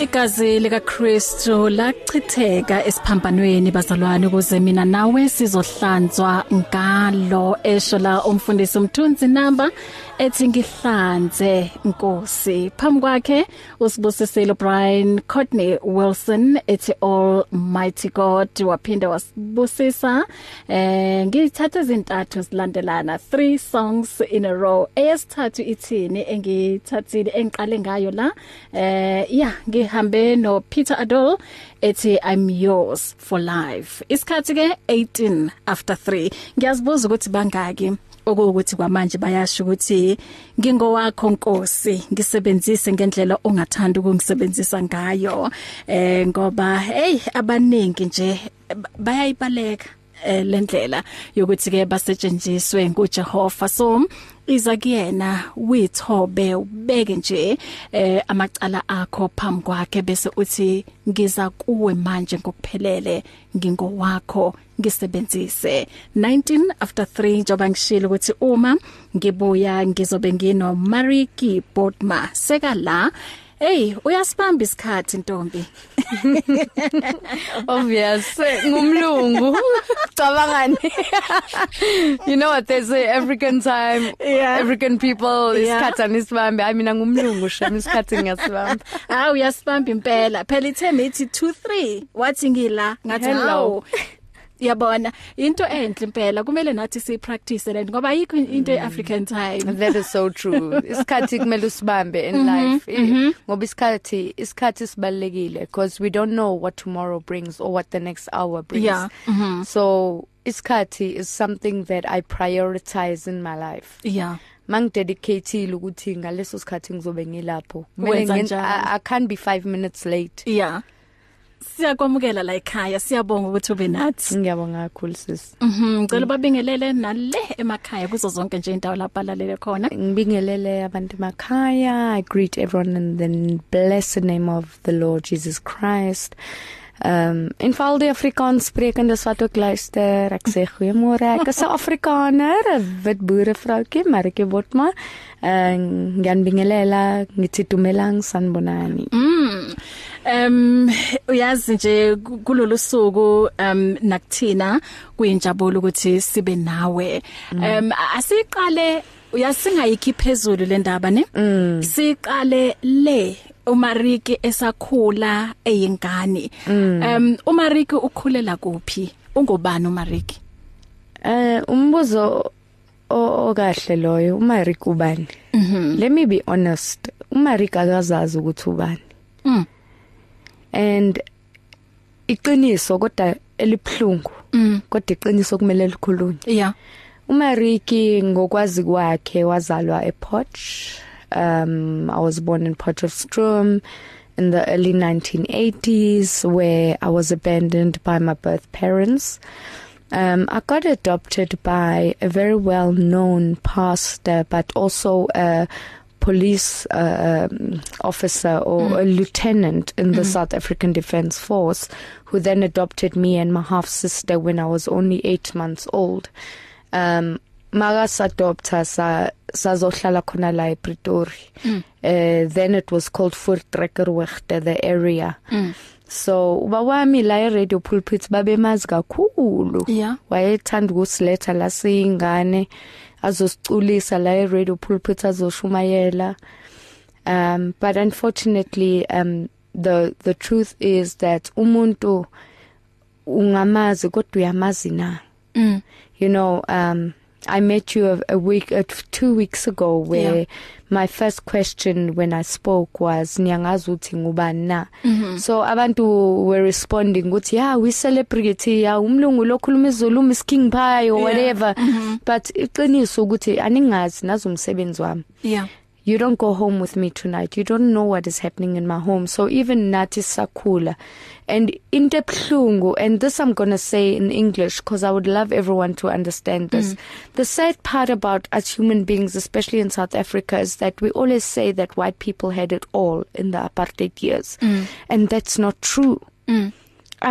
Igazi lika Kristu lachitheka esiphambanweni bazalwane ukuze mina nawe sizohlanzwa ngalo eshola umfundisi umthunzi number ethi ngihlanze inkosi phambi kwakhe usibusiselo Brian Courtney Wilson ethi almighty god waphinda wasibusisa eh ngithatha izintathu silandelana three songs in a row eyesithathu ithini engithathile engiqale ngayo la eh yeah sihambe no Peter Adol ethi I'm yours for life isikhathi ke 18 after 3 ngiyazibuza ukuthi bangaki okuwukuthi kwamanje bayasho ukuthi ngingowakho Nkosi ngisebenzise ngendlela ongathanda ukungisebenzisa ngayo eh ngoba hey abaningi nje bayayibaleka Eh, lendlela yokuthi ke basetshenziswe nguJehova so iza kuyena withobe ubeke nje eh amacala akho phambi kwakhe bese uthi ngiza kuwe manje ngokuphelele ngingowakho ngisebenzise 19 after 3 njoba ngishilo ukuthi uma ngibuya ngizobe ngino Mariki Bodma seka la Hey, uyasibamba isikhathi Ntombi. Obvious, ngumlungu. Cabangani. You know what they say African time, yeah. African people isikhathi anisibambe. I mean ngumlungu shame isikhathi ngiyasibamba. Ah, uyasibamba impela. Phela ithe mithi 23 wathi ngila ngathi hawo. yabona into enhle impela kumele nathi siyipractice lento ngoba yikho into eAfrican time that is so true isikhathi kumele usibambe in mhm, life eh, mhm. ngoba isikhathi isikhathi sibalekile because we don't know what tomorrow brings or what the next hour brings yeah. mm -hmm. so isikhathi is something that i prioritize in my life yeah mangidedicatele ukuthi ngaleso sikhathi ngizobe ngilapho i can't be 5 minutes late yeah siyakwamukela la ekhaya siyabonga ukuthi ube nathi ngiyabonga kakhulu sis mhm ngicela babingelele nale emakhaya kuzo zonke nje indawo labalalele khona ngibingelele abantu emakhaya i greet everyone in the blessed name of the lord jesus christ Ehm um, en veral die Afrikaans sprekendes wat ook luister, ek sê goeiemôre. Ek is 'n Afrikaner, 'n wit boerevroutjie, Marike Botma. Eh uh, ngiyanibingelela, ngithi dumelang sanibonani. Mm. Um uyazi nje kulolu suku um nakuthina kuyinjabulo ukuthi sibe nawe. Um asiqale uyasingayikhiphi phezulu le ndaba ne? Mm. Siqale le uMariki esakhula eyingane. Um uMariki ukhulela kuphi? Ungobani uMariki? Eh umbuzo okahle loyo uMariki ubani? Mhm. Let me be honest. uMariki akazazi ukuthi ubani. Mhm. and iqiniso kodwa elibhlungu mm. kodwa iqiniso kumele likhulunywe yeah uMariki ngokwazi kwakhe wazalwa ePorch um I was born in Potchefstroom in the early 1980s where I was abandoned by my birth parents um I got adopted by a very well known pastor but also a police uh, um, officer or mm. a lieutenant in the mm. South African Defence Force who then adopted me and my half sister when I was only 8 months old um maka sadoptha sa sazohlala khona la ePretoria mm. uh, then it was called Voortrekkerwegte the area mm. so ubawami la radio pulpit babemazi kakhulu yeah. wayethanda ukusiletha la singane azosiculisa la e radio pulpit azoshumayela um but unfortunately um the the truth is that umuntu ungamazi kodwa uyamazi na mm. you know um I met you a, a week, uh, two weeks ago, where yeah. my first question when I spoke was, "Niyangazi uthi ngubani na?" Mm-hmm. So abantu were responding, "Uthi yeah, we celebrate ya umlungu lokhuluma isiZulu, Miss King Pie or whatever." Yeah. Mm -hmm. But iqiniso ukuthi aningazi nazomsebenzi wami. Yeah. you don't go home with me tonight you don't know what is happening in my home so even nathi sakula and into ebhlungu and this i'm going to say in english because i would love everyone to understand this mm. the sad part about us human beings especially in south africa is that we always say that white people had it all in the apartheid years mm. and that's not true mm.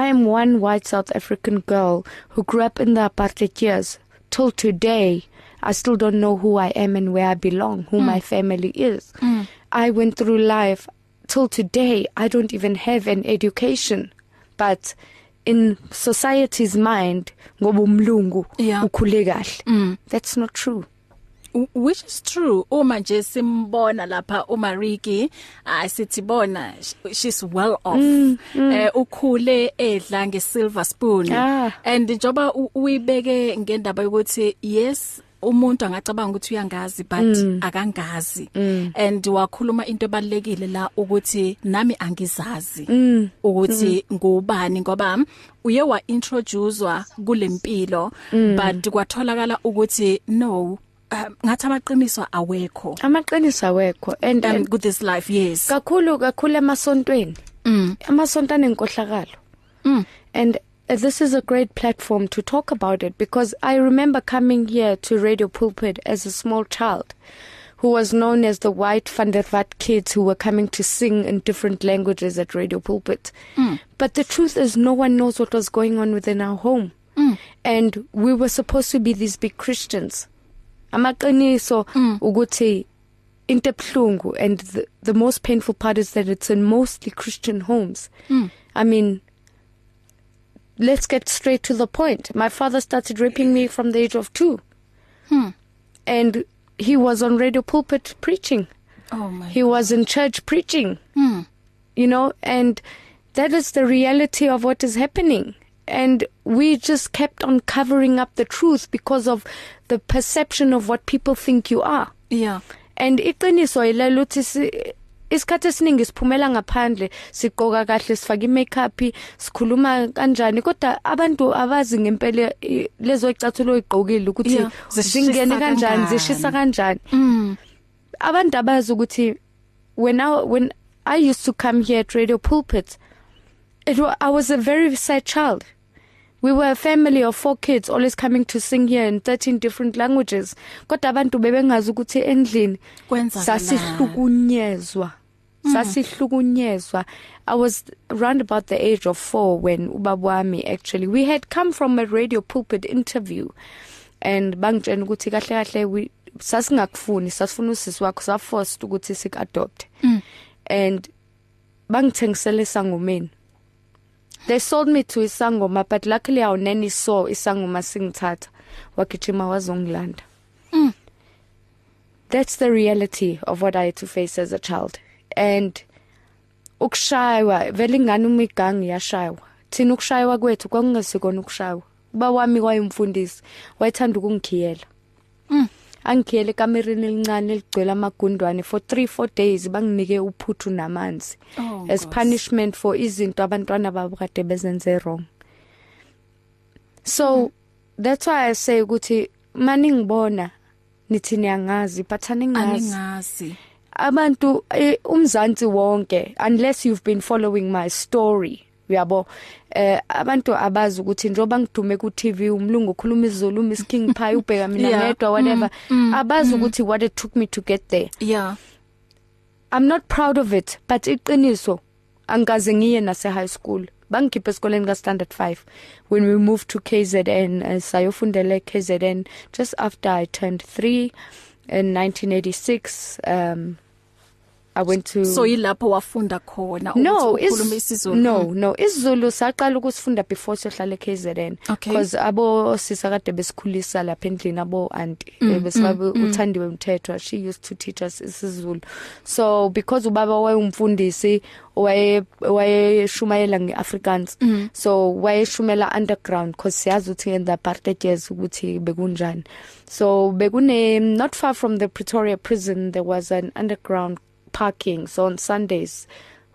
i am one white south african girl who grew up in the apartheid years till today I still don't know who I am and where I belong, who mm. my family is. Mm. I went through life till today I don't even have an education. But in society's mind ngoba umlungu yeah. ukhule kahle. Mm. That's not true. which is true uma nje simbona lapha uMariki asithi bona she's well off mm, mm. eh ukhule edla ngesilver spoon ah. and njoba uyibeke ngendaba yokuthi yes umuntu angacabanga ukuthi uyangazi but mm. akangazi mm. and wakhuluma into ebalekile la ukuthi nami angizazi mm. ukuthi mm. ngubani ngoba uye wa introducewa kulempilo mm. but kwatholakala ukuthi no um, ngathi amaqiniso awekho amaqiniso awekho and um, good this life yes kakhulu kakhulu emasontweni mm. amasonto anenkohlakalo mm. and uh, this is a great platform to talk about it because i remember coming here to radio pulpit as a small child who was known as the white van der Walt kids who were coming to sing in different languages at radio pulpit mm. but the truth is no one knows what was going on within our home mm. and we were supposed to be these big christians amaqiniso mm. ukuthi into ebhlungu and the, the most painful part is that it's in mostly Christian homes. Mm. I mean let's get straight to the point. My father started raping me from the age of 2. Hmm. And he was on radio pulpit preaching. Oh my. He God. was in church preaching. Hmm. You know, and that is the reality of what is happening. and we just kept on covering up the truth because of the perception of what people think you are yeah and iqiniso ileluthi isikhathi esiningi siphumela ngaphandle sigqoka kahle sifaka i-makeup sikhuluma kanjani kodwa abantu abazi ngempela lezo icathulo igqokile ukuthi zingene kanjani zishisa kanjani mm. abantu abazi ukuthi when I, when I used to come here at radio pulpit it, I was a very sad child We were a family of four kids always coming to sing here in 13 different languages. Kodwa abantu bebengazi ukuthi endlini sasihlukunyezwa. Mm. Sasihlukunyezwa. I was round about the age of 4 when ubabami actually we had come from a radio pulpit interview and bangitshena ukuthi kahle kahle we sasingakufuni sasifuna usisi wakho sa forced ukuthi sik adopt. Mm. And bangithengisele sangomeni. they sold me to isangoma but luckily our nanny saw isangoma singithatha wagijima wazongilanda mm. that's the reality of what i had to face as a child and ukushaywa vele ngani umigangi yashaywa thina ukushaywa kwethu kwakungasikona ukushaywa uba wami wayimfundisi wayethanda ukungikhiyela angkhele kamerini elincane eligcwele amagundwane for 3 4 days banginike uphuthu namanzi oh, as gosh. punishment for izinto abantwana babukade bezenze wrong so mm. that's why i say ukuthi mani ngibona nithi niyangazi but aningazi abantu eh, umzansi wonke unless you've been following my story uyabo eh abantu abazi ukuthi njengoba ngidume ku TV umlungu ukhuluma isiZulu Miss King Pie ubheka mina yeah. ngedwa whatever mm, mm, abazi mm. ukuthi mm. what it took me to get there yeah i'm not proud of it but iqiniso angikaze ngiye nase high school bangikhiphe esikoleni ka standard 5 when we moved to KZN uh, eh, sayofundele KZN just after i turned 3 in 1986 um I went to So yilapho wafunda khona no, ukukhuluma isiZulu No no isiZulu saqala ukusifunda before sihlale KZN because okay. abo sisa kade besikhulisa lapha endlini abo auntie mm, besibabe mm, mm, uthandiwe mm. Mthethwa she used to teach us isiZulu so because ubaba wayengumfundisi waye wayeshumayela ngeAfrikaans mm. so wayeshumela underground because siyazi ukuthi ngenza apartheid years ukuthi bekunjani so bekune not far from the Pretoria prison there was an underground parking. So on Sundays,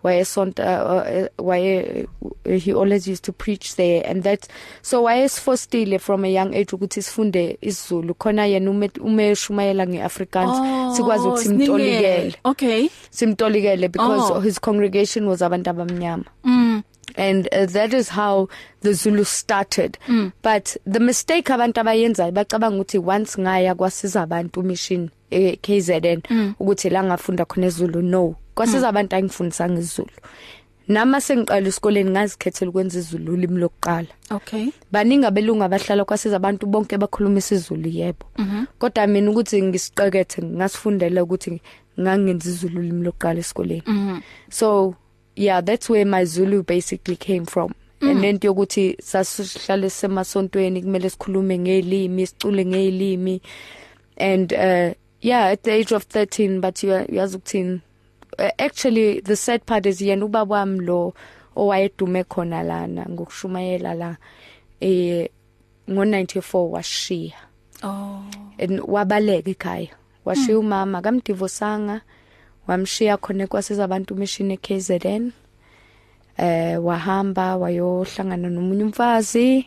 wayesonta uh, uh, uh, waye he always used to preach there and that so wayesfostile from a young age ukuthi sifunde isiZulu khona yena umeshumayela ngeAfrikaans oh, sikwazi ukuthi simtolikele okay simtolikele because oh. his congregation was abantu abamnyama mm and uh, that is how the Zulu started mm. but the mistake abantu abayenzayo bacabanga ukuthi once ngaya kwasiza abantu mission eKZN mm. ukuthi la ngafunda khona eZulu no kwasiza mm. abantu angifundisa ngeZulu Nama sengiqala esikoleni ngazikhethela ukwenza isiZulu ulimi lokuqala. Okay. Baningi abelunga abahlala kwasiza abantu bonke bakhuluma isiZulu yebo. Mm -hmm. Kodwa mina ukuthi ngisiqekethe ngasifundela ukuthi ngangenza isiZulu ulimi lokuqala esikoleni. Mm -hmm. So yeah that's where my Zulu basically came from mm. and lento yokuthi sasihlale semasontweni kumele sikhulume ngelimi sicule ngelimi and uh yeah at the age of 13 but uyazi ukuthini uh, actually the sad part is yena ubaba wami lo owayedume khona lana ngokushumayela la eh ngo94 washiya oh and wabaleka ekhaya washiya mm. umama kamdivosanga mm. wamshiya khona kwasezabantu mission eKZN eh wahamba wayohlangana nomunye umfazi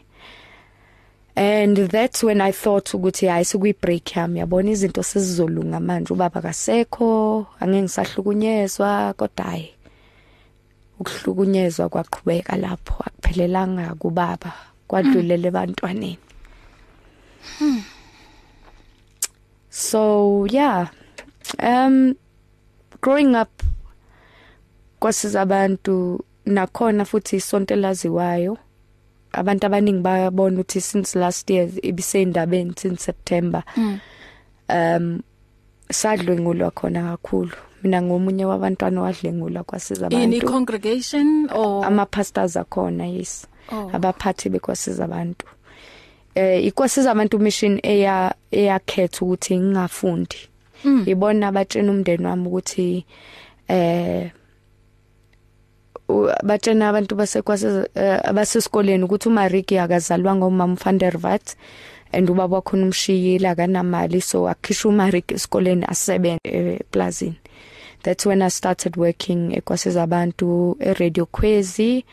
and that's when i thought ukuthi hayi sikuyi break yami yabona izinto sesizolunga manje ubaba kasekho angeke ngisahlukunyezwa kodwa hayi ukuhlukunyezwa kwaqhubeka lapho akuphelelanga kubaba kwadlulele ebantwaneni hmm. so yeah um growing up kwasiza abantu nakhona futhi isonto elaziwayo abantu abaningi bayabona ukuthi since last year ibisendabeni since September mm. um sadlwengulwa khona kakhulu mina ngomunye wabantwana wadlengulwa kwasiza abantu in congregation or ama pastors akhona yes oh. abaphathi bekwasiza abantu eh ikwasiza abantu mission eya eyakhetha ukuthi ngingafundi Mm. ibona abatshena umndeni wami ukuthi eh batshena abantu basekwase abasesikoleni eh, ukuthi uMariki akazalwa ngomama van der Walt and ubaba wakhe umshiyile akanamali so akhisha uMariki esikoleni asebenze eplazini that's when i started working ekwase zabantu e radio crazy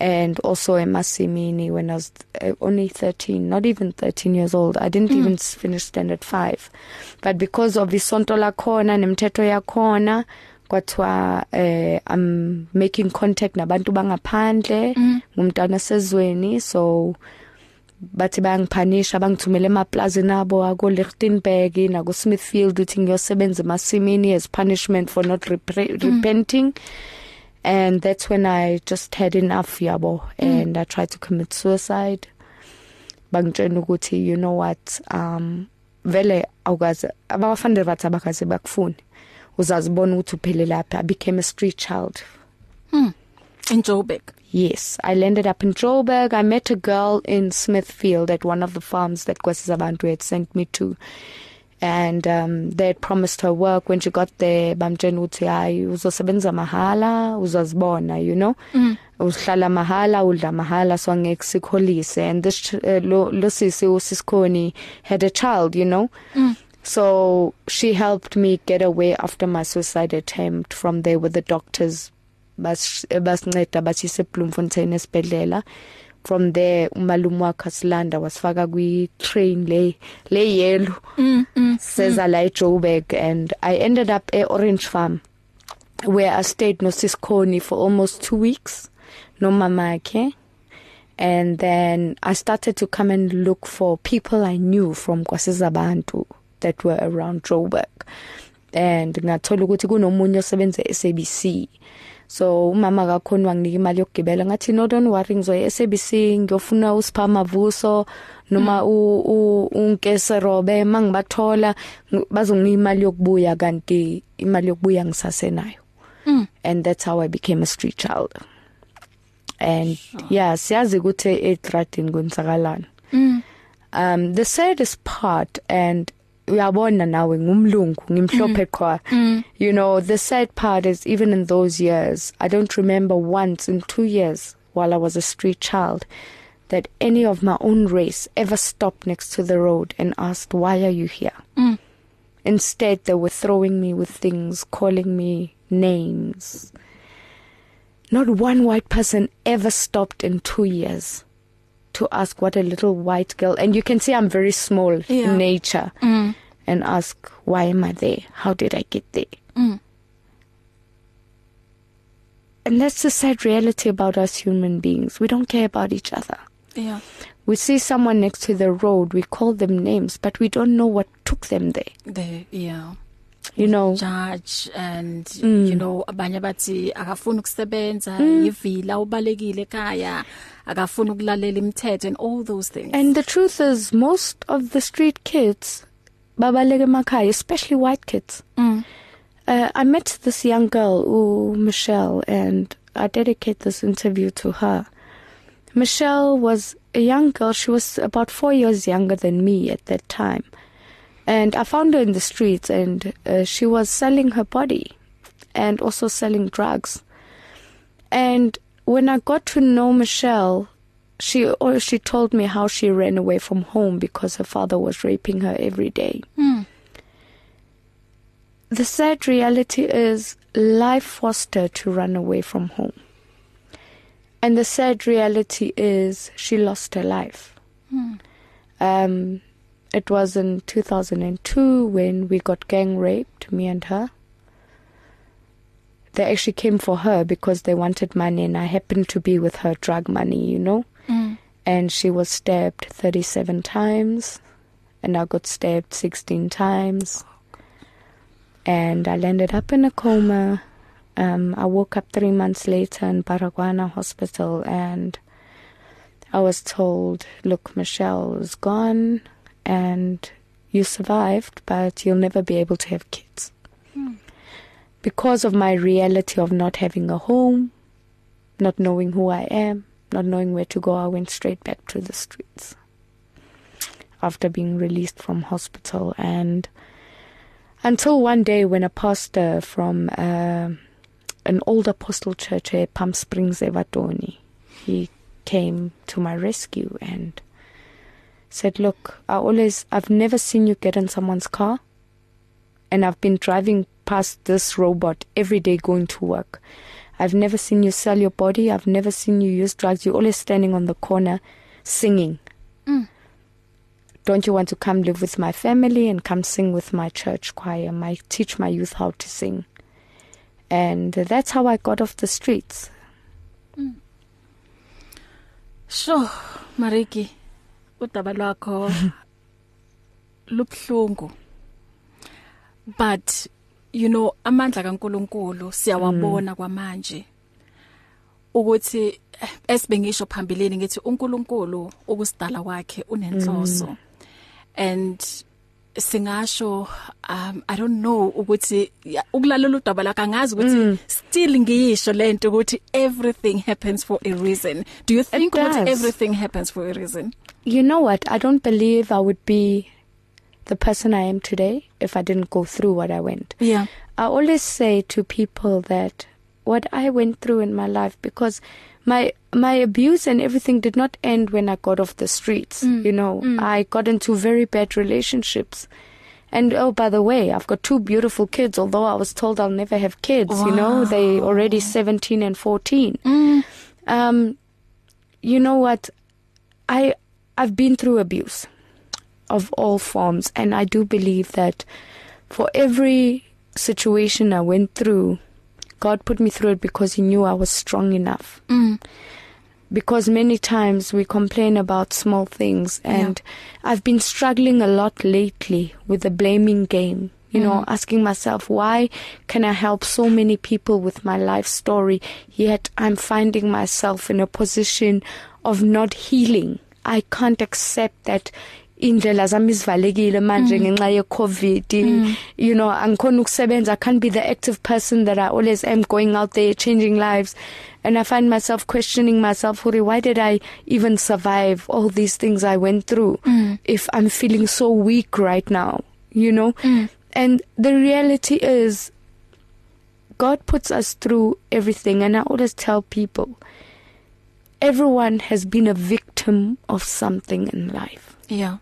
and also emasimini when I was uh, only 13 not even 13 years old I didn't mm. even finish standard 5 but because of isonto lakhona nemithetho yakhona kwathiwa eh I'm making contact nabantu bangaphandle hmm. ngumntana sezweni so bathi bayangiphanisha bangithumela emaplazini abo ako Lichtenberg nako Smithfield uthi ngiyosebenza emasimini as punishment for not hmm. repenting mm. and that's when I just had enough yabo mm. and I tried to commit suicide bangitshena ukuthi you know what um vele awukaze abafandele bathi abakaze bakufuni uzazibona ukuthi uphele lapha I became a street child hmm. in Joburg Yes, I landed up in Joburg. I met a girl in Smithfield at one of the farms that Kwesi Zabantu had sent me to. and um they had promised her work when she got there bamtshena uthi hayi uzosebenza mahala uzazibona you know mm. uhlala mahala udla mahala so angeke sikholise and this uh, lo, lo sisi usisikhoni had a child you know mm. so she helped me get away after my suicide attempt from there with the doctors bas basinceda bathi seBloemfontein esibedlela from there umalume wakhe silanda wasifaka kwi train le le yellow mm, mm, seza mm. la eJoburg and I ended up at Orange Farm where I stayed no Siskhoni for almost 2 weeks no mamakhe and then I started to come and look for people I knew from kwasezabantu that were around Joburg and ngathola ukuthi kunomunye osebenza e eSABC so umama kakhona wanginika imali yokugibela ngathi no don't worry ngizoya eSABC ngiyofuna usipha mavuso noma mm. u unkese Robe mangibathola bazonginika imali yokubuya kanti imali yokubuya ngisasenayo mm. and that's how I became a street child and sure. yeah siyazi ukuthi eGradin kwenzakalana mm. um the saddest part and uyabona nawe ngumlungu ngimhlophe mm. qha mm. you know the sad part is even in those years i don't remember once in 2 years while i was a street child that any of my own race ever stopped next to the road and asked why are you here mm. instead they were throwing me with things calling me names not one white person ever stopped in 2 years to ask what a little white girl and you can see I'm very small yeah. in nature mm. and ask why am I there? How did I get there? Mm. And that's the sad reality about us human beings. We don't care about each other. Yeah. We see someone next to the road, we call them names, but we don't know what took them there. They, yeah. you know judge and mm. you know abanye bathi akafuni ukusebenza mm. yivila ubalekile ekhaya akafuni ukulalela imithetho and all those things and the truth is most of the street kids babaleke emakhaya especially white kids mm. uh, i met this young girl who Michelle and i dedicate this interview to her Michelle was a young girl she was about 4 years younger than me at that time And I found her in the streets, and uh, she was selling her body and also selling drugs. And when I got to know Michelle, she or she told me how she ran away from home because her father was raping her every day. Mm. The sad reality is life forced her to run away from home. And the sad reality is she lost her life. Mm. Um, it was in 2002 when we got gang raped, me and her. They actually came for her because they wanted money, and I happened to be with her drug money, you know? Mm. And she was stabbed 37 times, and I got stabbed 16 times. And I landed up in a coma. Um, I woke up three months later in Paraguana Hospital, and I was told, Look, Michelle is gone and you survived, but you'll never be able to have kids. Mm. Because of my reality of not having a home, not knowing who I am, not knowing where to go, I went straight back to the streets after being released from hospital. And until one day, when a pastor from uh, an old apostle church at Palm Springs, Evadoni, he came to my rescue and said, Look, I always, I've never seen you get in someone's car. And I've been driving past this robot every day going to work. I've never seen you sell your body. I've never seen you use drugs. You're always standing on the corner singing. Mm. Don't you want to come live with my family and come sing with my church choir? My teach my youth how to sing. And that's how I got off the streets. Mm. So, Mariki, udaba lwakho lubhlungu but you know amandla kaNkuluNkulu siyawabona mm. kwamanje ukuthi eh, esibengisho phambilini ngithi uNkulunkulu ukusidala kwakhe unenhloso mm. and singasho um i don't know ukuthi ukulalela udaba la kangazi ukuthi mm. still ngiyisho lento ukuthi everything happens for a reason do you think ukuthi everything happens for a reason you know what i don't believe i would be the person i am today if i didn't go through what i went yeah i always say to people that what i went through in my life because my my abuse and everything did not end when I got off the streets. Mm. You know, mm. I got into very bad relationships. And oh, by the way, I've got two beautiful kids, although I was told I'll never have kids. Wow. You know, they already 17 and 14. Mm. Um, you know what? I, I've been through abuse of all forms. And I do believe that for every situation I went through, God put me through it because He knew I was strong enough. Mm. Because many times we complain about small things, and yeah. I've been struggling a lot lately with the blaming game. You mm. know, asking myself, why can I help so many people with my life story, yet I'm finding myself in a position of not healing? I can't accept that indlela zami izivalekile manje mm. ngenxa ye COVID mm. you know angikhona ukusebenza I can't be the active person that I always am going out there changing lives and I find myself questioning myself why did I even survive all these things I went through mm. if I'm feeling so weak right now you know mm. and the reality is God puts us through everything and I always tell people everyone has been a victim of something in life yeah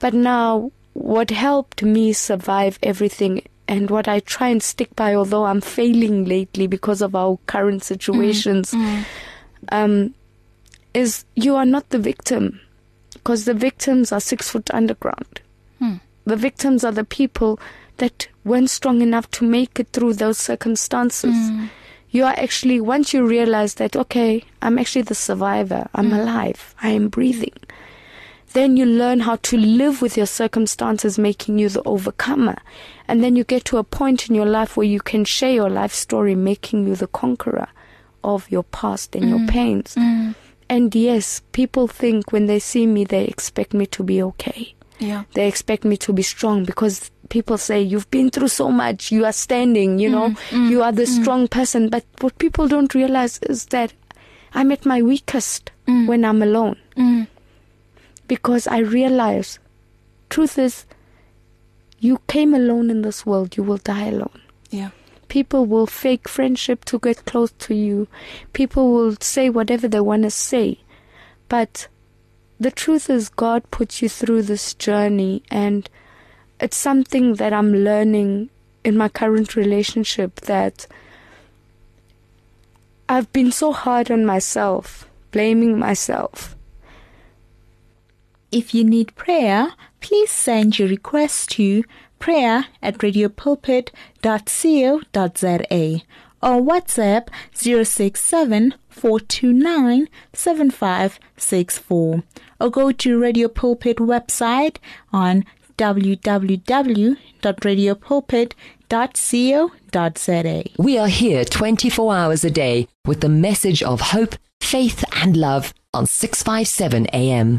But now, what helped me survive everything and what I try and stick by, although I'm failing lately because of our current situations, mm-hmm. um, is you are not the victim because the victims are six foot underground. Mm. The victims are the people that weren't strong enough to make it through those circumstances. Mm. You are actually, once you realize that, okay, I'm actually the survivor, I'm mm. alive, I am breathing, Then you learn how to live with your circumstances, making you the overcomer. And then you get to a point in your life where you can share your life story, making you the conqueror of your past and mm. your pains. Mm. And yes, people think when they see me, they expect me to be okay. Yeah. They expect me to be strong because people say you've been through so much, you are standing, you know, mm. mm you are the mm. strong person. But what people don't realize is that I'm at my weakest mm. when I'm alone. because I realized truth is you came alone in this world, you will die alone. Yeah. People will fake friendship to get close to you. People will say whatever they want to say. But the truth is God puts you through this journey and it's something that I'm learning in my current relationship that I've been so hard on myself, blaming myself. If you need prayer, please send your request to prayer at radiopulpit.co.za or WhatsApp 0674297564 or go to Radio Pulpit website on www.radiopulpit.co.za. We are here 24 hours a day with the message of hope, faith and love on 657 AM.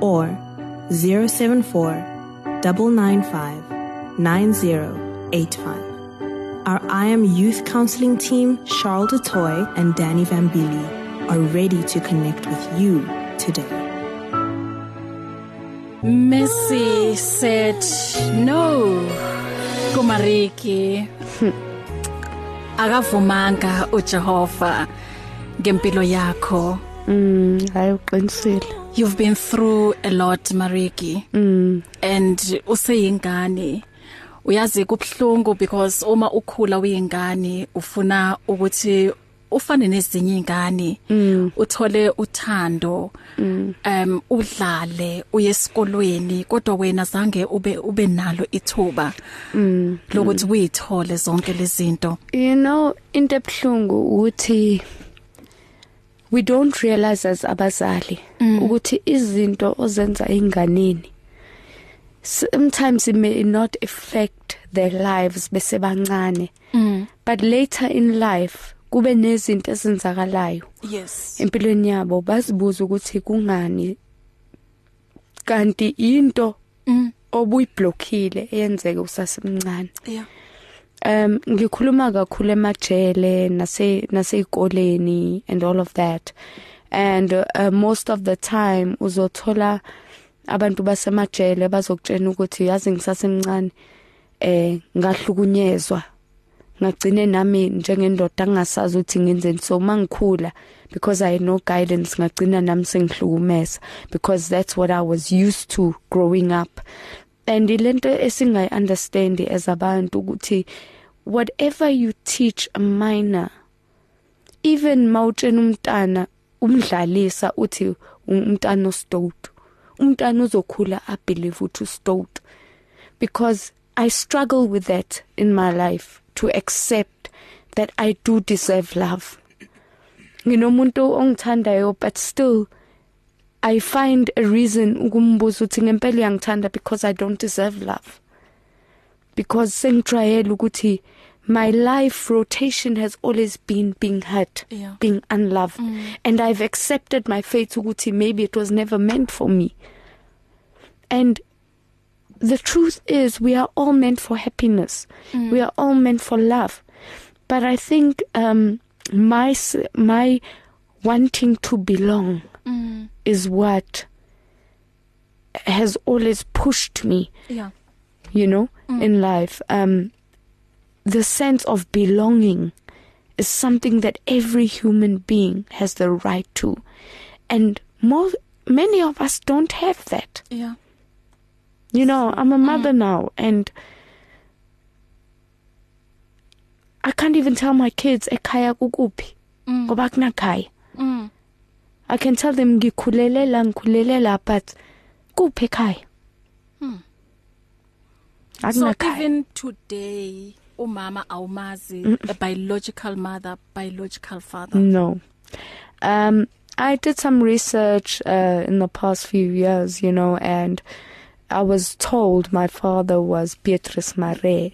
or 074 995 9085. Our I Am Youth Counseling team, Charles DeToy and Danny Vambili, are ready to connect with you today. Messi said no kumariki akavumanga uJehova ngempilo yakho mm hayi uqinisile you've been through a lot Mariki mm. and useyingane uyazi kubhlungu because uma ukhula uyingane ufuna ukuthi ufane nezinye izingane mm. uthole uthando mm. um udlale uye esikolweni kodwa wena zange ube ube nalo ithuba mm. lokuthi uyithole zonke lezi zinto you know into ebhlungu uthi we don't realize as abazali mm. ukuthi izinto ozenza enganeni sometimes it may not affect their lives bese bancane mm. but later in life kube nezinto ezenzakalayo yes empilweni yabo bazibuza ukuthi kungani kanti into mm. obuyiblockile eyenzeke usasemncane yeah um ngikhuluma kakhulu emajele nase naseikoleni and all of that and uh, most of the time uzothola abantu basemajele bazokutshena ukuthi yazi ngisasemncane eh ngahlukunyezwa ngagcine nami njengendoda angasazi ukuthi ngenzeni so mangikhula because i no guidance ngagcina nami sengihlukumeza because that's what i was used to growing up and lento esingayi understand as abantu ukuthi whatever you teach a minor even mawutshena umntana umdlalisa uthi umntana ostout umntana uzokhula i believe uthi stout because i struggle with that in my life to accept that i do deserve love nginomuntu ongithandayo but still i find a reason ukumbuza uthi ngempela uyangithanda because i don't deserve love because sengtrayela ukuthi my life rotation has always been being hurt, yeah. being unloved. Mm. And I've accepted my fate ukuthi maybe it was never meant for me. And the truth is we are all meant for happiness. Mm. We are all meant for love. But I think um my my wanting to belong mm. is what has always pushed me. Yeah. You know, mm. in life. Um the sense of belonging is something that every human being has the right to. And most, many of us don't have that. Yeah. You know, I'm a mother mm. now and I can't even tell my kids ekhaya eh, kukuphi mm. ngoba kunakhaya. Mm. I can tell them ngikhulele la ngikhulele la but kuphi ekhaya. Hmm. So even today umama awumazi mm -mm. a biological mother biological father no um i did some research uh, in the past few years you know and i was told my father was beatrice mare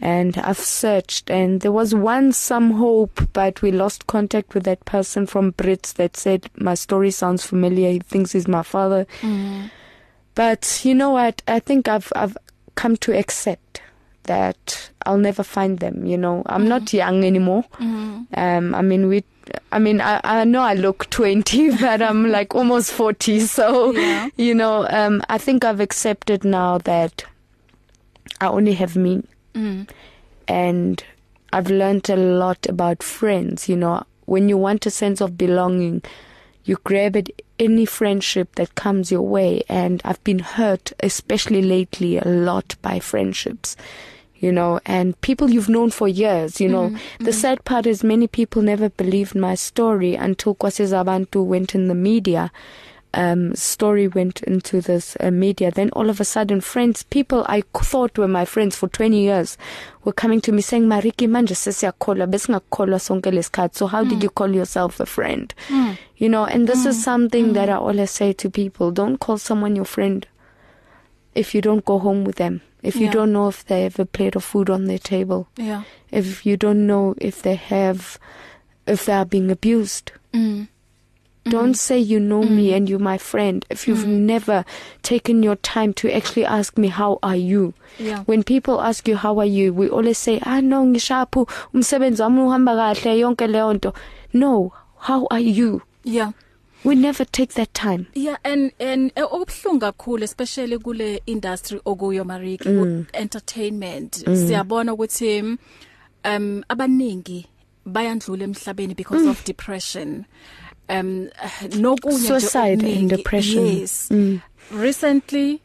and i've searched and there was once some hope but we lost contact with that person from brits that said my story sounds familiar he thinks he's my father mm. but you know what i think i've i've come to accept that I'll never find them. You know, I'm mm-hmm. not young anymore. Mm-hmm. Um, I mean, we, I mean, I, I know I look 20, but I'm like almost 40. So, yeah. you know, um, I think I've accepted now that I only have me. Mm. And I've learned a lot about friends. You know, when you want a sense of belonging, you grab at any friendship that comes your way. And I've been hurt, especially lately, a lot by friendships you know, and people you've known for years, you know. Mm-hmm. The mm-hmm. sad part is many people never believed my story until Kwasizabantu went in the media. Um, story went into this uh, media. Then all of a sudden, friends, people I thought were my friends for 20 years, were coming to me saying, "Mariki manje sesiyakholwa besingakholwa sonke lesikhathi. So how mm. did you call yourself a friend?" Mm. You know, and this mm. is something mm. that I always say to people: don't call someone your friend if you don't go home with them. if you yeah. don't know if they have a plate of food on their table, yeah. if you don't know if they have, if they are being abused. Mm. Don't mm. say you know mm. me and you're my friend if you've mm. never taken your time to actually ask me how are you. Yeah. When people ask you how are you, we always say ah no ngishaphu umsebenzi wami uhamba kahle yonke leyo nto. No, how are you? Yeah. we never take that time yeah and and eh, obhlungu kakhulu especially kule industry okuyo mariki mm. entertainment mm. siyabona ukuthi um abaningi bayandlula emhlabeni because mm. of depression um nokunye suicide uningi, and depression yes mm. recently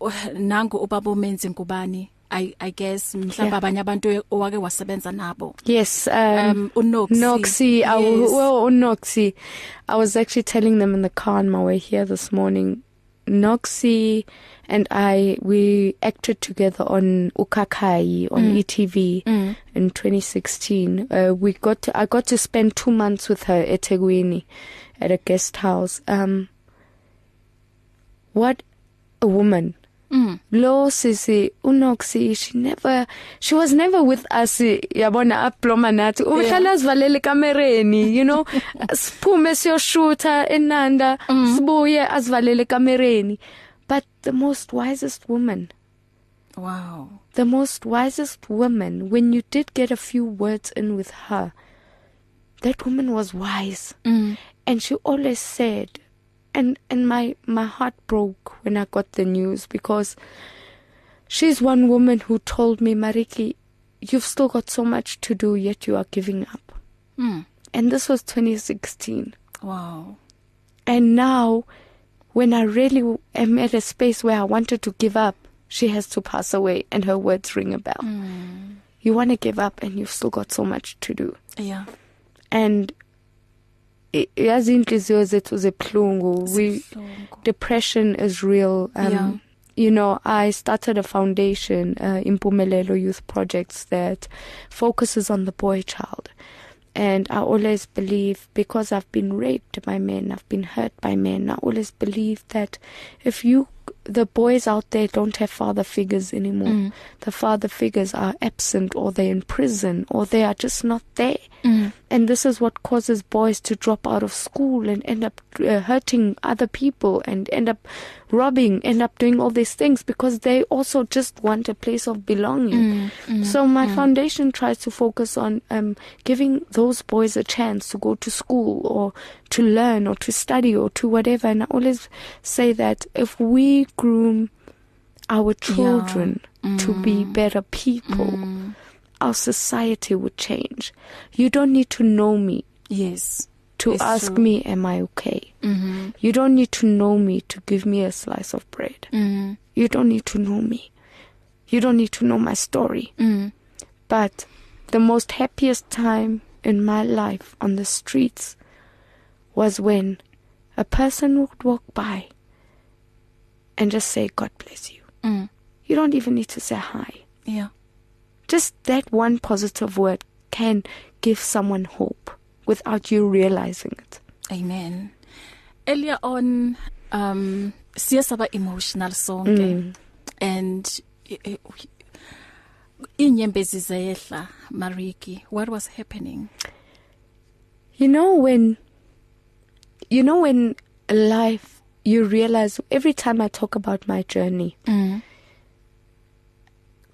oh, nangu ubaba umenzi ngubani I I guess mhlawumbe abanye abantu owake wasebenza nabo yes um, um unoxi noxi yes. I, well unoxi I was actually telling them in the car on my way here this morning Noxi and I we acted together on Ukhakhai on mm. ETV mm. in 2016 uh, we got to, I got to spend 2 months with her eThekwini at a guest house um what a woman Mm. Lo sisi unoxi she never she was never with us yabona aploma nathi uhlala sivalele kamereni you know siphume siyoshutha enanda mm. sibuye asivalele kamereni but the most wisest woman wow the most wisest woman when you did get a few words in with her that woman was wise mm. and she always said and and my my heart broke when I got the news because she's one woman who told me, Mariki, you've still got so much to do, yet you are giving up. Mm. And this was 2016. Wow. And now, when I really am at a space where I wanted to give up, she has to pass away, and her words ring a bell. Mm. You want to give up, and you've still got so much to do. Yeah. And yazi inhliziyo zethu zebuhlungu we depression is real um yeah. you know i started a foundation uh, impumelelo youth projects that focuses on the boy child and i always believe because i've been raped by men i've been hurt by men i always believe that if you the boys out there don't have father figures anymore mm. the father figures are absent or they're in prison or they are just not there mm. and this is what causes boys to drop out of school and end up uh, hurting other people and end up robbing, end up doing all these things because they also just want a place of belonging. Mm, mm, so my mm. foundation tries to focus on um, giving those boys a chance to go to school or to learn or to study or to whatever. And I always say that if we groom our children yeah. to be mm. better people mm. our society would change. You don't need to know me. Yes. To it's ask true. me am I okay? Mm-hmm. You don't need to know me to give me a slice of bread. Mm-hmm. You don't need to know me. You don't need to know my story. Mm-hmm. But the most happiest time in my life on the streets was when a person would walk by and just say, God bless you. Mm. You don't even need to say hi. Yeah. Just that one positive word can give someone hope without you realizing it. Amen. Earlier on um siyasaba emotional sonke mm. and eh, eh, inyembezi zehla mariki what was happening you know when you know when life you realize every time i talk about my journey mm.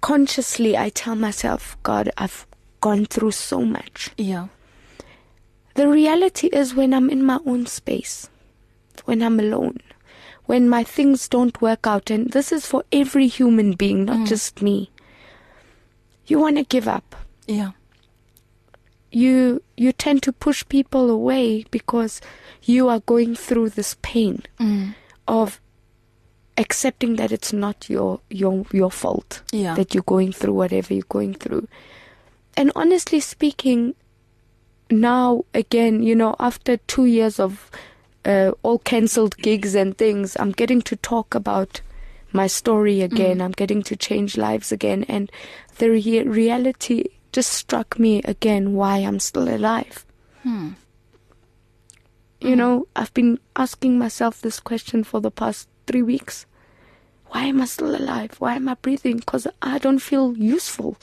consciously I tell myself, God, I've gone through so much. Yeah. The reality is when I'm in my own space, when I'm alone, when my things don't work out, and this is for every human being, not mm. just me, you want to give up. Yeah. You you tend to push people away because you are going through this pain mm. of accepting that it's not your your your fault yeah. that you're going through whatever you're going through. And honestly speaking, now again, you know, after 2 years of uh, all cancelled gigs and things, I'm getting to talk about my story again. Mm. I'm getting to change lives again and the re- reality just struck me again why I'm still alive. Hmm. You mm. know, I've been asking myself this question for the past three weeks. Why am I still alive? Why am I breathing? Because I don't feel useful.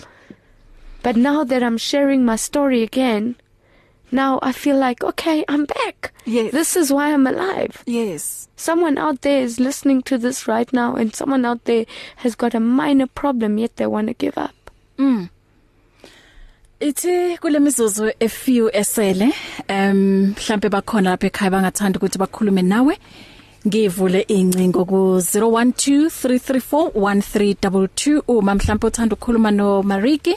But now that I'm sharing my story again, now I feel like, okay, I'm back. Yes. This is why I'm alive. Yes. Someone out there is listening to this right now, and someone out there has got a minor problem, yet they want to give up. Mm. ithi kule mizuzu a few esele um mhlambe bakhona lapha ekhaya bangathanda ukuthi bakhulume nawe ngivule incingo ku 0123341322 uma mhlawumbe uthanda ukukhuluma no Mariki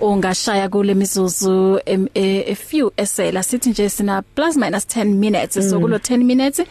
ungashaya kule mizuzu a e, e, few esela sithi nje sina plus minus 10 minutes so mm. kulo 10 minutes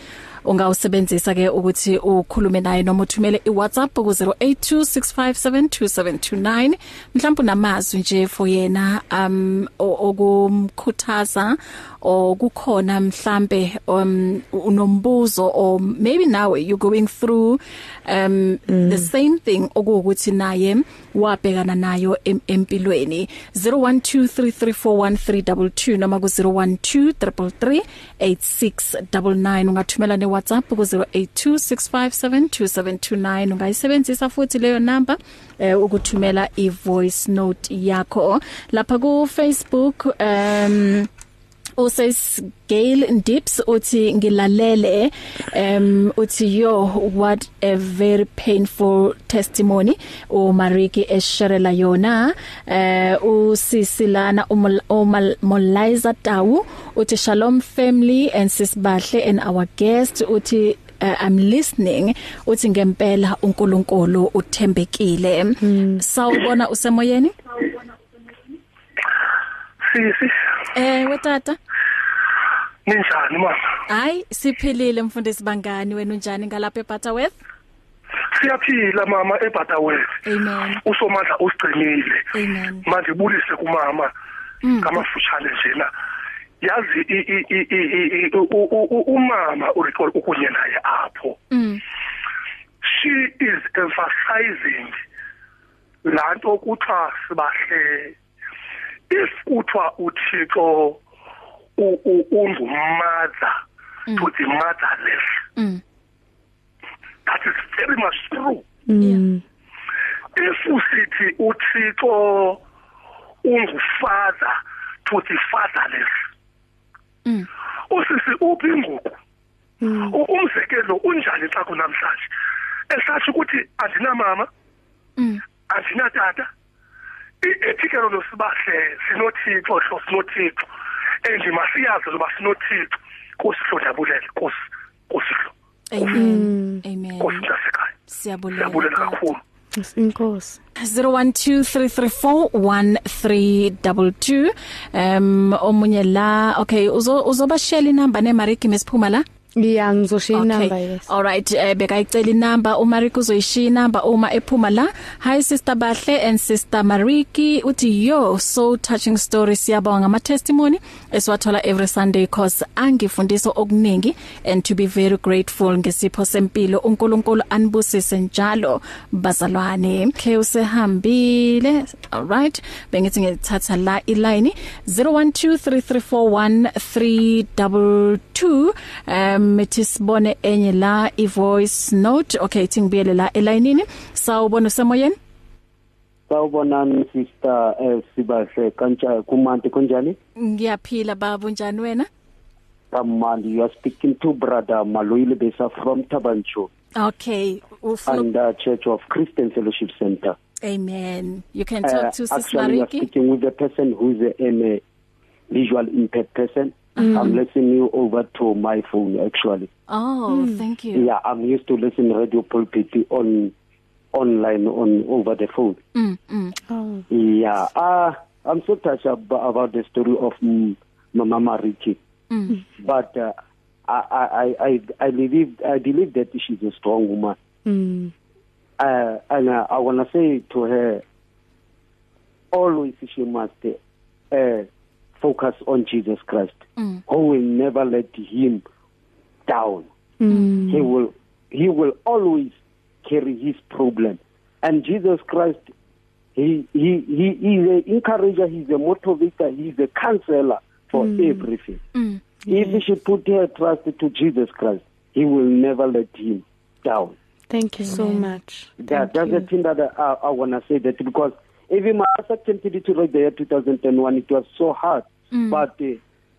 ungawusebenzisa ke ukuthi ukhulume naye noma uthumele iWhatsApp ku 0826572729 mhlawumbe namazwi nje for yena um okumkhuthaza okukhona mhlambe um unombuzo or maybe now you going through um mm. the same thing okuwukuthi naye wabhekana nayo empilweni 0123341322 noma ku 0123338699 ungathumela ne WhatsApp ku 0826572729 ungayisebenzisa futhi leyo number eh ukuthumela i voice note yakho lapha ku Facebook um usesigale ndips uthi ngilalele um uthi yo what a very painful testimony uMariki esherela yona eh uh, usisilana umolaiza Tawu uthi shalom family and sisibahle and our guest uthi uh, I'm listening uthi ngempela uNkulunkulu uthembekile mm. sawubona usemoyeni Sisi Eh wetata Ninjani mama? Hayi siphilile mfundisi bangani wena unjani ngalapha eButterworth? Siyaphila mama eButterworth. Amen. Usomandla usigcinile. Amen. Manje bulise kumama. Mm. Ngamafushane nje la. Yazi umama uRiqolo ukunye naye apho. Mm. She is emphasizing lanto kuthiwa sibahle. If kuthiwa uThixo mother mm. to the motherless. Mm. That is very much true. Mm. If usithi uThixo ungufather to the fatherless. Mm. Usisi uphi inguqu? Mm. Umzekelo unjani xa kunamhlanje? Esathi ukuthi andinamama. Mm. Andinatata. I-ethical losibahle sinothixo hlo sinothixo. enje masiyazi lo masinothixo kusihlojabulele kusi kusihlo amen amen kusihlasekhaya siyabulela siyabulela kakhulu inkosi 0123341322 um omunye la okay uzo uzobashela inamba nemariki mesiphuma la 082 Yeah ngizoshiya okay. inamba yes. All right eh, bekayicela inamba uMarika uzoyishiya inamba uma ephuma la. Hi sister Bahle and sister Mariki uthi yo so touching story siyabonga ama testimony esiwathola every Sunday cause angifundiso okuningi and to be very grateful ngesipho sempilo uNkulunkulu anibusise njalo bazalwane. Okay usehambile. All right bengithi ngithatha la iline 0123341322 um mithi sibone enye la i voice note okay thingibiyele la elayinini sawubona semoyeni Sawubonani sister eh sibahle kanjani kumanti kunjani Ngiyaphila babu njani wena Kamandi you are speaking to brother Maloyile Besa from Tabancho Okay ufuna and uh, Church of Christian Fellowship Center Amen you can eh, talk uh, to Sis Mariki Actually speaking with the person who is a, a visual impaired person Mm. I'm listening over to my phone actually. Oh, mm. thank you. Yeah, I'm used to listen radio pulpit on online on over the phone. Mm, mm. Oh. Yeah. Uh I'm so touched ab about the story of mm, Mama Mariki. Mm. But uh, I I I I believe I believe that she's a strong woman. Mm. Uh and uh, I want to say to her always she must uh focus on Jesus Christ mm. who will never let him down mm. he will he will always carry his problem and Jesus Christ he he he is an encourager he's a motivator he's a counselor for mm. everything mm. yes. if she put her trust to Jesus Christ he will never let him down thank you so much that, that's you. the thing that I, I, I want to say that because Even my second like the year 2001, it was so hard. Mm. But uh,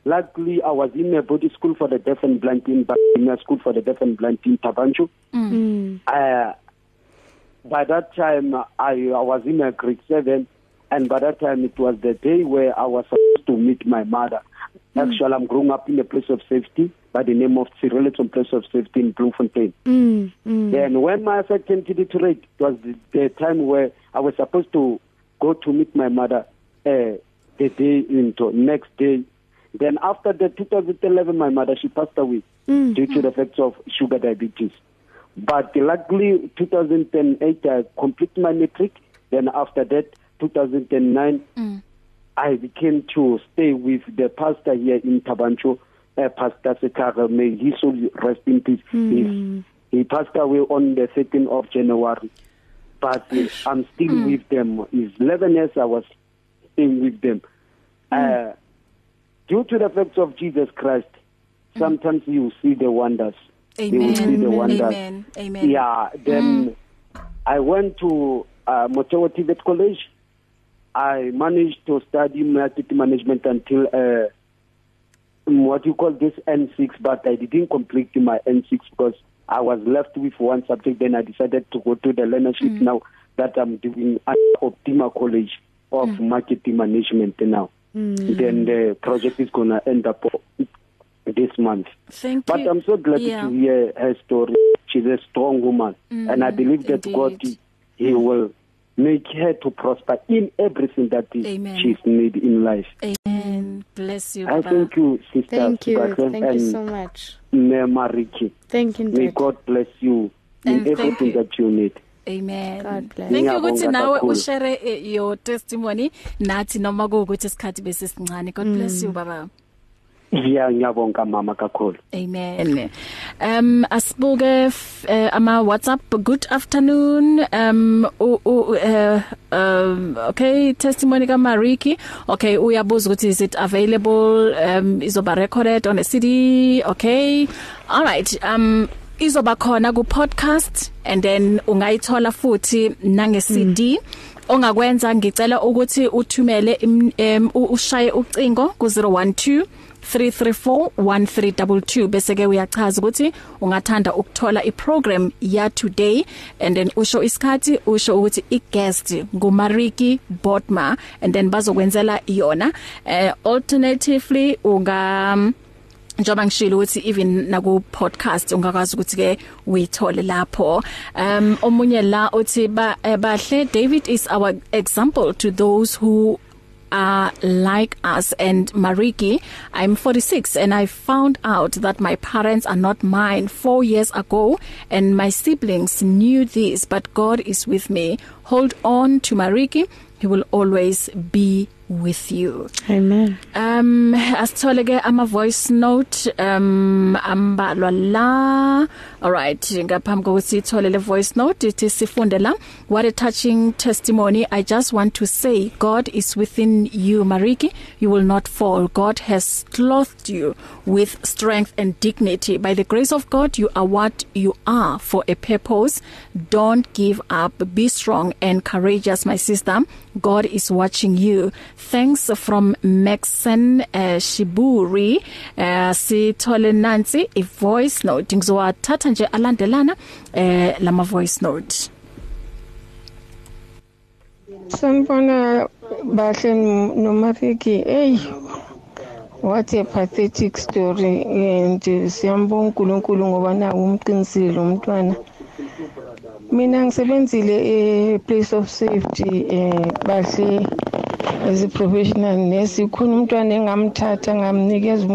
luckily, I was in a body school for the deaf and blind in Virginia School for the deaf and blind in Tabancho. Mm. mm. Uh, by that time, I, I was in a grade seven, and by that time, it was the day where I was supposed to meet my mother. Mm. Actually, I'm growing up in a place of safety by the name of Cyrilliton Place of Safety in Bloemfontein. Mm. Mm. Then, when my second deteriorated, it was the, the time where I was supposed to go to meet my mother uh, the day into next day then after the 2011 my mother she passed away mm. due to the effects of sugar diabetes but luckily 2008 I complete my matric then after that 2009 mm. I became to stay with the pastor here in Tabancho uh, pastor Sekare may he soul rest in peace mm. he, he passed away on the 13th of January but uh, I'm still mm. with them. It's 11 years I was staying with them. Mm. Uh, due to the facts of Jesus Christ, mm. sometimes mm. you see the wonders. Amen. You will see the wonders. Amen. Amen. Yeah. Then mm. I went to uh, Motewa Tibet College. I managed to study market management until uh, what you call this N6, but I didn't complete my N6 because I was left with one subject then I decided to go to the learnership mm. now that I'm doing at Optima College of mm. Marketing Management now. Mm. Then the project is going to end up this month. Thank but you. I'm so glad yeah. to hear her story. She's a strong woman mm, and I believe that indeed. God he will make her to prosper in everything that Amen. she's need in life. Amen. God bless you. I Baba. thank you, sister. Thank you. Sibaklem, thank you so much. Mariki. Thank you. May God bless you and in everything you. that you need. Amen. God bless. Thank you ukuthi nawe ushare eh, your testimony nathi noma ukuthi isikhathi bese sincane. God mm. bless you baba. Yeah ngiyabonga mama kakhulu. Amen. Um asibuke uh, eh, ama WhatsApp good afternoon. Um u uh, um okay testimony ka Mariki. Okay uyabuza ukuthi is it available um izoba recorded on a CD? Okay. All right. Um izoba khona ku podcast and then ungayithola futhi nange CD. Mm. ongakwenza ngicela ukuthi uthumele um, ushaye ucingo ku 012 0891334132 bese ke uyachaza ukuthi ungathanda ukuthola iprogram ya today and then usho isikhathi usho ukuthi iguest ngumariki Botma and then bazokwenzela iyona uh, eh, alternatively unga um, njoba ngishilo ukuthi even naku podcast ungakwazi ukuthi ke uyithole lapho um omunye la uthi eh, bahle David is our example to those who are like us and Mariki I'm 46 and I found out that my parents are not mine 4 years ago and my siblings knew this but God is with me hold on to Mariki he will always be with you amen um asithole ke ama voice note um ambalwa la all right ngaphambi kokuthi ithole le voice note ithi sifunde la what a touching testimony i just want to say god is within you mariki you will not fall god has clothed you with strength and dignity by the grace of god you are what you are for a purpose don't give up be strong and courageous my sister god is watching you thanks from Maxen uh, eh, Shiburi uh, sithole nansi i voice note ngizowathatha nje alandelana eh uh, lama voice note Sanibona bahle nomafiki hey what a pathetic story and eh, siyambonga uNkulunkulu ngoba nawo umqinisile umntwana mina ngisebenzile e place of safety eh bahle as a professional nurse khona umntwana engamthatha ngamnikeza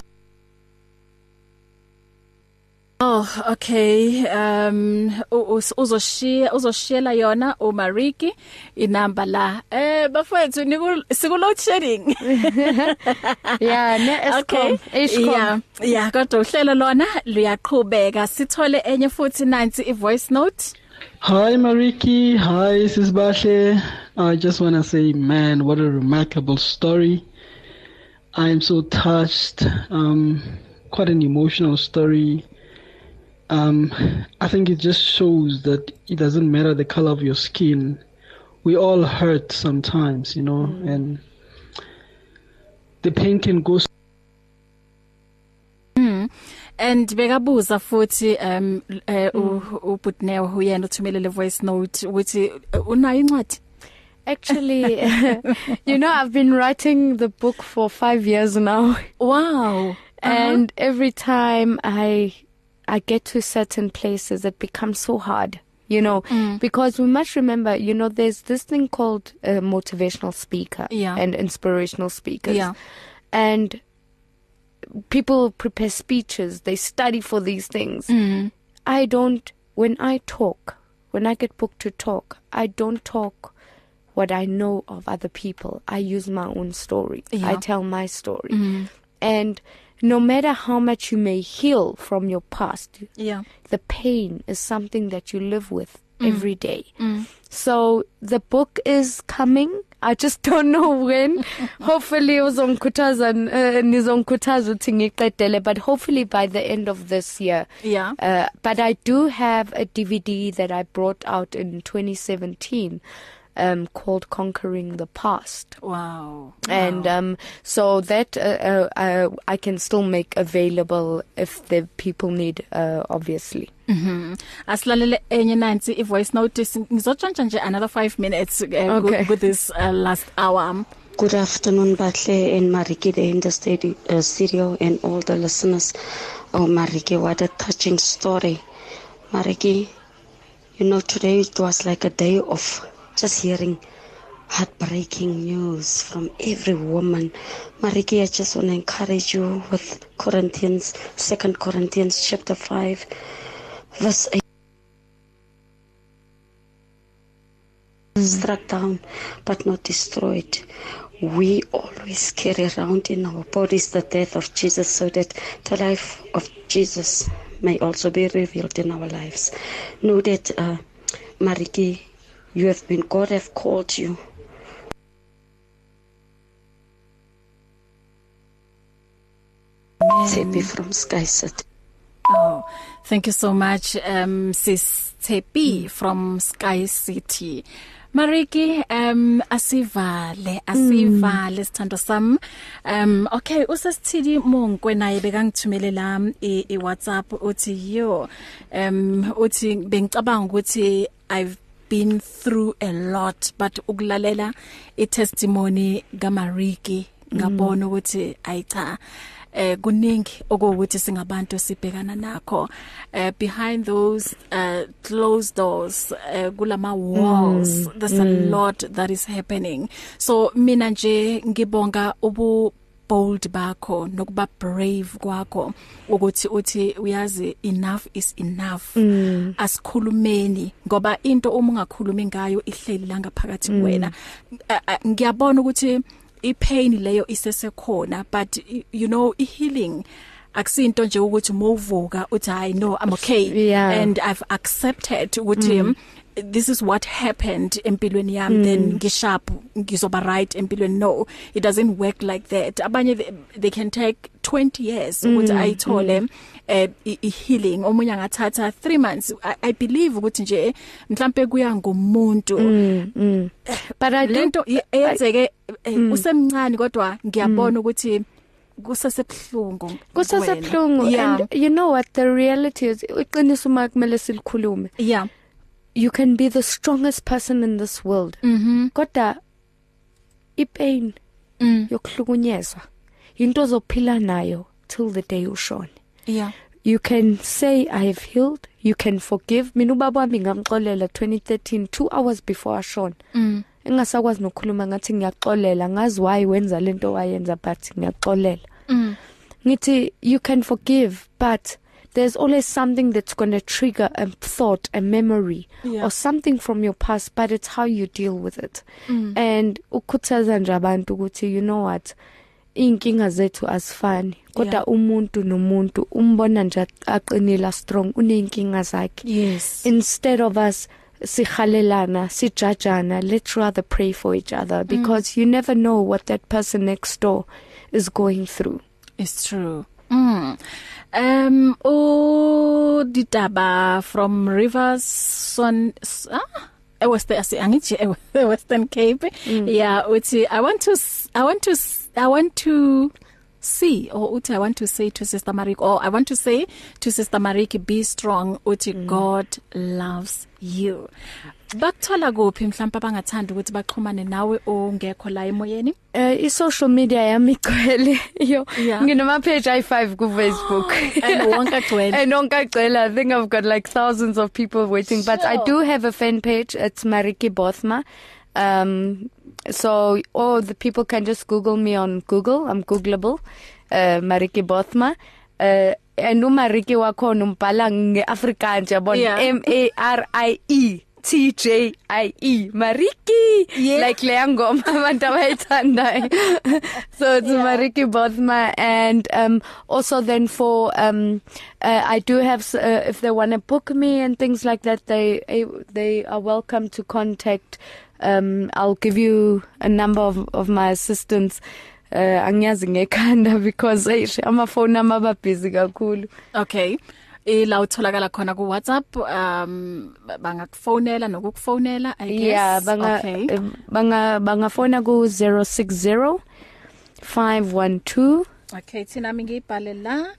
Oh okay um uzoshiya uzoshiyela yona uMariki inamba la eh bafethu niku sikuload shedding Yeah ne Eskom Eskom Yeah yeah kodwa uhlelo lona luyaqhubeka sithole enye futhi nansi i voice note Hi, Mariki. Hi, Sisbahle. I just want to say, man, what a remarkable story. I am so touched. Um, quite an emotional story. Um, I think it just shows that it doesn't matter the color of your skin. We all hurt sometimes, you know, mm. and the pain can go. and bekabuza futhi um eh, ubutnew mm. uyena uthumelele voice note ukuthi eh, unayo incwadi Actually, you know I've been writing the book for 5 years now. Wow. Uh -huh. And every time I I get to certain places it becomes so hard. You know, mm. because we must remember, you know, there's this thing called a motivational speaker yeah. and inspirational speakers. Yeah. And people prepare speeches, they study for these things. Mm. I don't, when I talk, when I get booked to talk, I don't talk what I know of other people. I use my own story. Yeah. I tell my story. Mm. And no matter how much you may heal from your past, yeah. the pain is something that you live with mm. every day. Mm. So the book is coming. I just don't know when. hopefully uzongikhuthaza uh, eh, nizongikhuthaza uthi ngiqedele but hopefully by the end of this year. Yeah. Uh, but I do have a DVD that I brought out in 2017 um, called Conquering the Past. Wow. And wow. Um, so that uh, uh, uh I can still make available if the people need, uh, obviously. Mhm. Asilalele enye nansi i voice notice ngizotshontsha nje another 5 minutes uh, okay. with, with this uh, last hour. Good afternoon Batle and Marikide in the studio, uh, studio and all the listeners. Oh Mariki, what a touching story. Mariki, you know today it was like a day off. just hearing heartbreaking news from every woman. Mariki, I just want to encourage you with Corinthians, Second Corinthians chapter 5, verse 8. Struck down but not destroyed. We always carry around in our bodies the death of Jesus so that the life of Jesus may also be revealed in our lives. Know that, uh, Mariki, You have been, God have called you. Tepi from Skyset. Oh, thank you so much, um, Sis Tepi mm. from Sky City. Mariki um asivale asivale mm. sithando sami um okay usesithili monkwe naye bekangithumelela i WhatsApp uthi yo um uthi bengicabanga ukuthi I've been through a lot but ukulalela i testimony kaMariki ngabona mm. ukuthi ayicha eh kuningi okuwukuthi singabantu sibhekana nakho eh behind those uh, closed doors uh, kulama walls mm, there's mm. a lot that is happening so mina nje ngibonga ubu bold bakho nokuba brave kwakho ukuthi uthi uyazi enough is enough mm. asikhulumeni ngoba into uma ungakhulumi ngayo ihleli la ngaphakathi mm. kwena ngiyabona ukuthi ipain leyo isesekhona but you know i healing akusinto nje ukuthi mowuvuka uthi hi no i'm okay yeah. and i've accepted ukuthi mm. this is what happened empilweni yami mm. then ngishap ngizoba right empilweni no it doesn't work like that abanye they, they can take 20 years ukuthi mm. ayithole mm. eh uh, healing omunye angathatha 3 months I, i believe ukuthi nje mhlambe kuya ngomuntu mm, mm. but i lento iyenzeke eh, mm. usemncane kodwa ngiyabona mm. ukuthi mm. kusasebuhlungu kusasebuhlungu yeah. and you know what the reality is uqiniso uma kumele silikhulume yeah you can be the strongest person in this world mhm mm kodwa ipain mm. yokuhlukunyezwa into ozophila nayo till the day ushone yeah you can say i have healed you can forgive mina ubaba wami ngamxolela 2013 2 hours before ashona mhm engasakwazi nokukhuluma ngathi ngiyaxolela ngazi why wenza lento wayenza but ngiyaxolela mm. ngithi you can forgive but there's always something that's going to trigger a thought a memory yeah. or something from your past but it's how you deal with it mm. and ukukhuthaza nje abantu ukuthi you know what inkinga zethu asifani kodwa yeah. umuntu nomuntu umbona nje aqinile strong unenkinga zakhe yes. instead of us sihalelana, sijajana, let's rather pray for each other because mm. you never know what that person next door is going through. It's true. Mm. Um oh ditaba from Rivers son ah? ewe angithi ewe Western Cape mm. yeah uthi i want to i want to i want to see or uthi I want to say to Sister Mariki or I want to say to Sister Mariki be strong uthi mm. God loves you bakuthola kuphi mhlawumbe abangathanda ukuthi baxhumane nawe ongekho la emoyeni eh i social media yami igcwele yo yeah. nginoma page i5 ku Facebook and wonke gcwele and wonke gcwele i think i've got like thousands of people waiting sure. but i do have a fan page it's Mariki Bothma um so or oh, the people can just Google me on Google. I'm Googleable. Uh, Mariki Bothma. Uh, and uMariki wakhona umbhala ngeAfrikaans yabona yeah. M A R I E T J I E Mariki yeah. like leya ngoma abantu e abayithandayo so it's yeah. Mariki Bothma and um also then for um uh, I do have uh, if they want to book me and things like that they they are welcome to contact uh, um I'll give you a number of of my assistants uh angiyazi ngekhanda because eish amafoni amaba busy kakhulu okay ila utholakala khona ku WhatsApp um bangakufonela nokukufonela i guess yeah banga okay. Um, banga bangafona ku 060 512 okay thina mingibhalela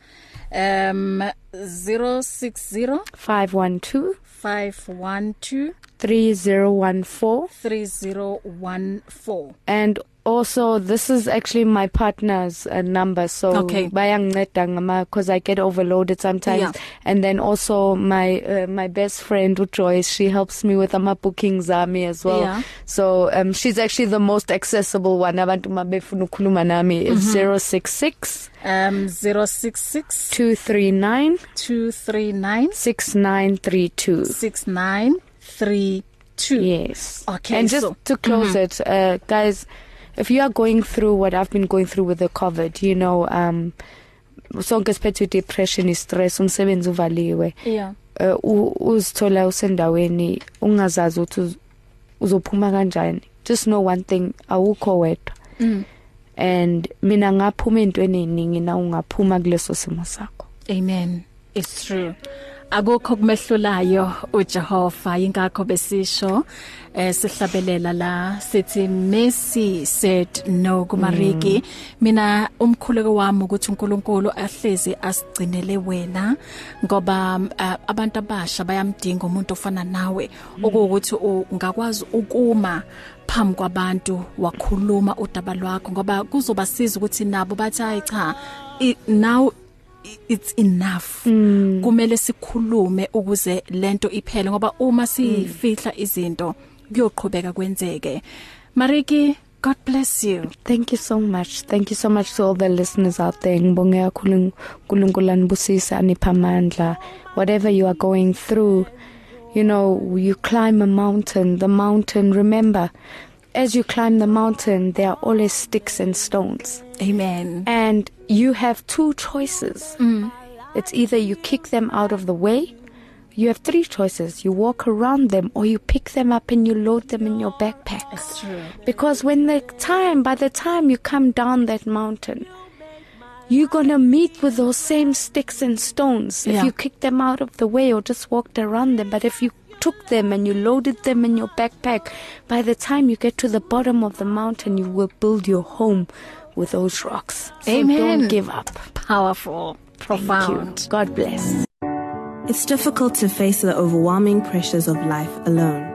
um 060 512 512 3014 3014 and also this is actually my partner's uh, number so okay. bayanginceda ngama because I get overloaded sometimes yeah. and then also my uh, my best friend uJoyce she helps me with ama bookings ami as well yeah. so um she's actually the most accessible one abantu mabefuna ukukhuluma nami is mm -hmm. 066 um 066 239 239 6932 69 3 2 yes okay and just so, to close mm -hmm. it uh guys if you are going through what I've been going through with the covid you know um sonke siphethe depression stress umsebenzi uvaliwe yeah uh, uzithola usendaweni ungazazi ukuthi uzophuma kanjani just know one thing awukho wedwa mm. and mina ngaphuma into eningi na ungaphuma kuleso simo sakho amen it's true akukho kumehlulayo uJehova ingakho besisho eh sihlabelela la sithi Messi said no kumariki mm. mina umkhuleko wami ukuthi uNkulunkulu ahleze asigcinele wena ngoba eh, abantu abasha bayamdinga umuntu ofana nawe mm. okuwukuthi ungakwazi ukuma phambi kwabantu wakhuluma udaba lwakho ngoba kuzobasiza ukuthi nabo bathi hayi cha now it's enough mm. kumele sikhulume ukuze lento iphele ngoba uma mm. sifihla mm. izinto kuyoqhubeka kwenzeke Mariki God bless you. Thank you so much. Thank you so much to all the listeners out there. Ngibonge kakhulu uNkulunkulu anibusisa aniphamandla. Whatever you are going through, you know, you climb a mountain, the mountain remember as you climb the mountain, there are always sticks and stones. Amen. And you have two choices. Mm. It's either you kick them out of the way. You have three choices. You walk around them or you pick them up and you load them in your backpack. That's true. Because when the time by the time you come down that mountain, you're going to meet with those same sticks and stones if yeah. you kick them out of the way or just walked around them. But if you took them and you loaded them in your backpack. By the time you get to the bottom of the mountain, you will build your home with those rocks. So Amen. Don't give up. Powerful, profound. God bless. It's difficult to face the overwhelming pressures of life alone.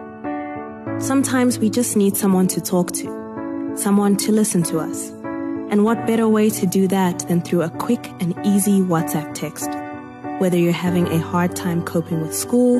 Sometimes we just need someone to talk to, someone to listen to us. And what better way to do that than through a quick and easy WhatsApp text? Whether you're having a hard time coping with school,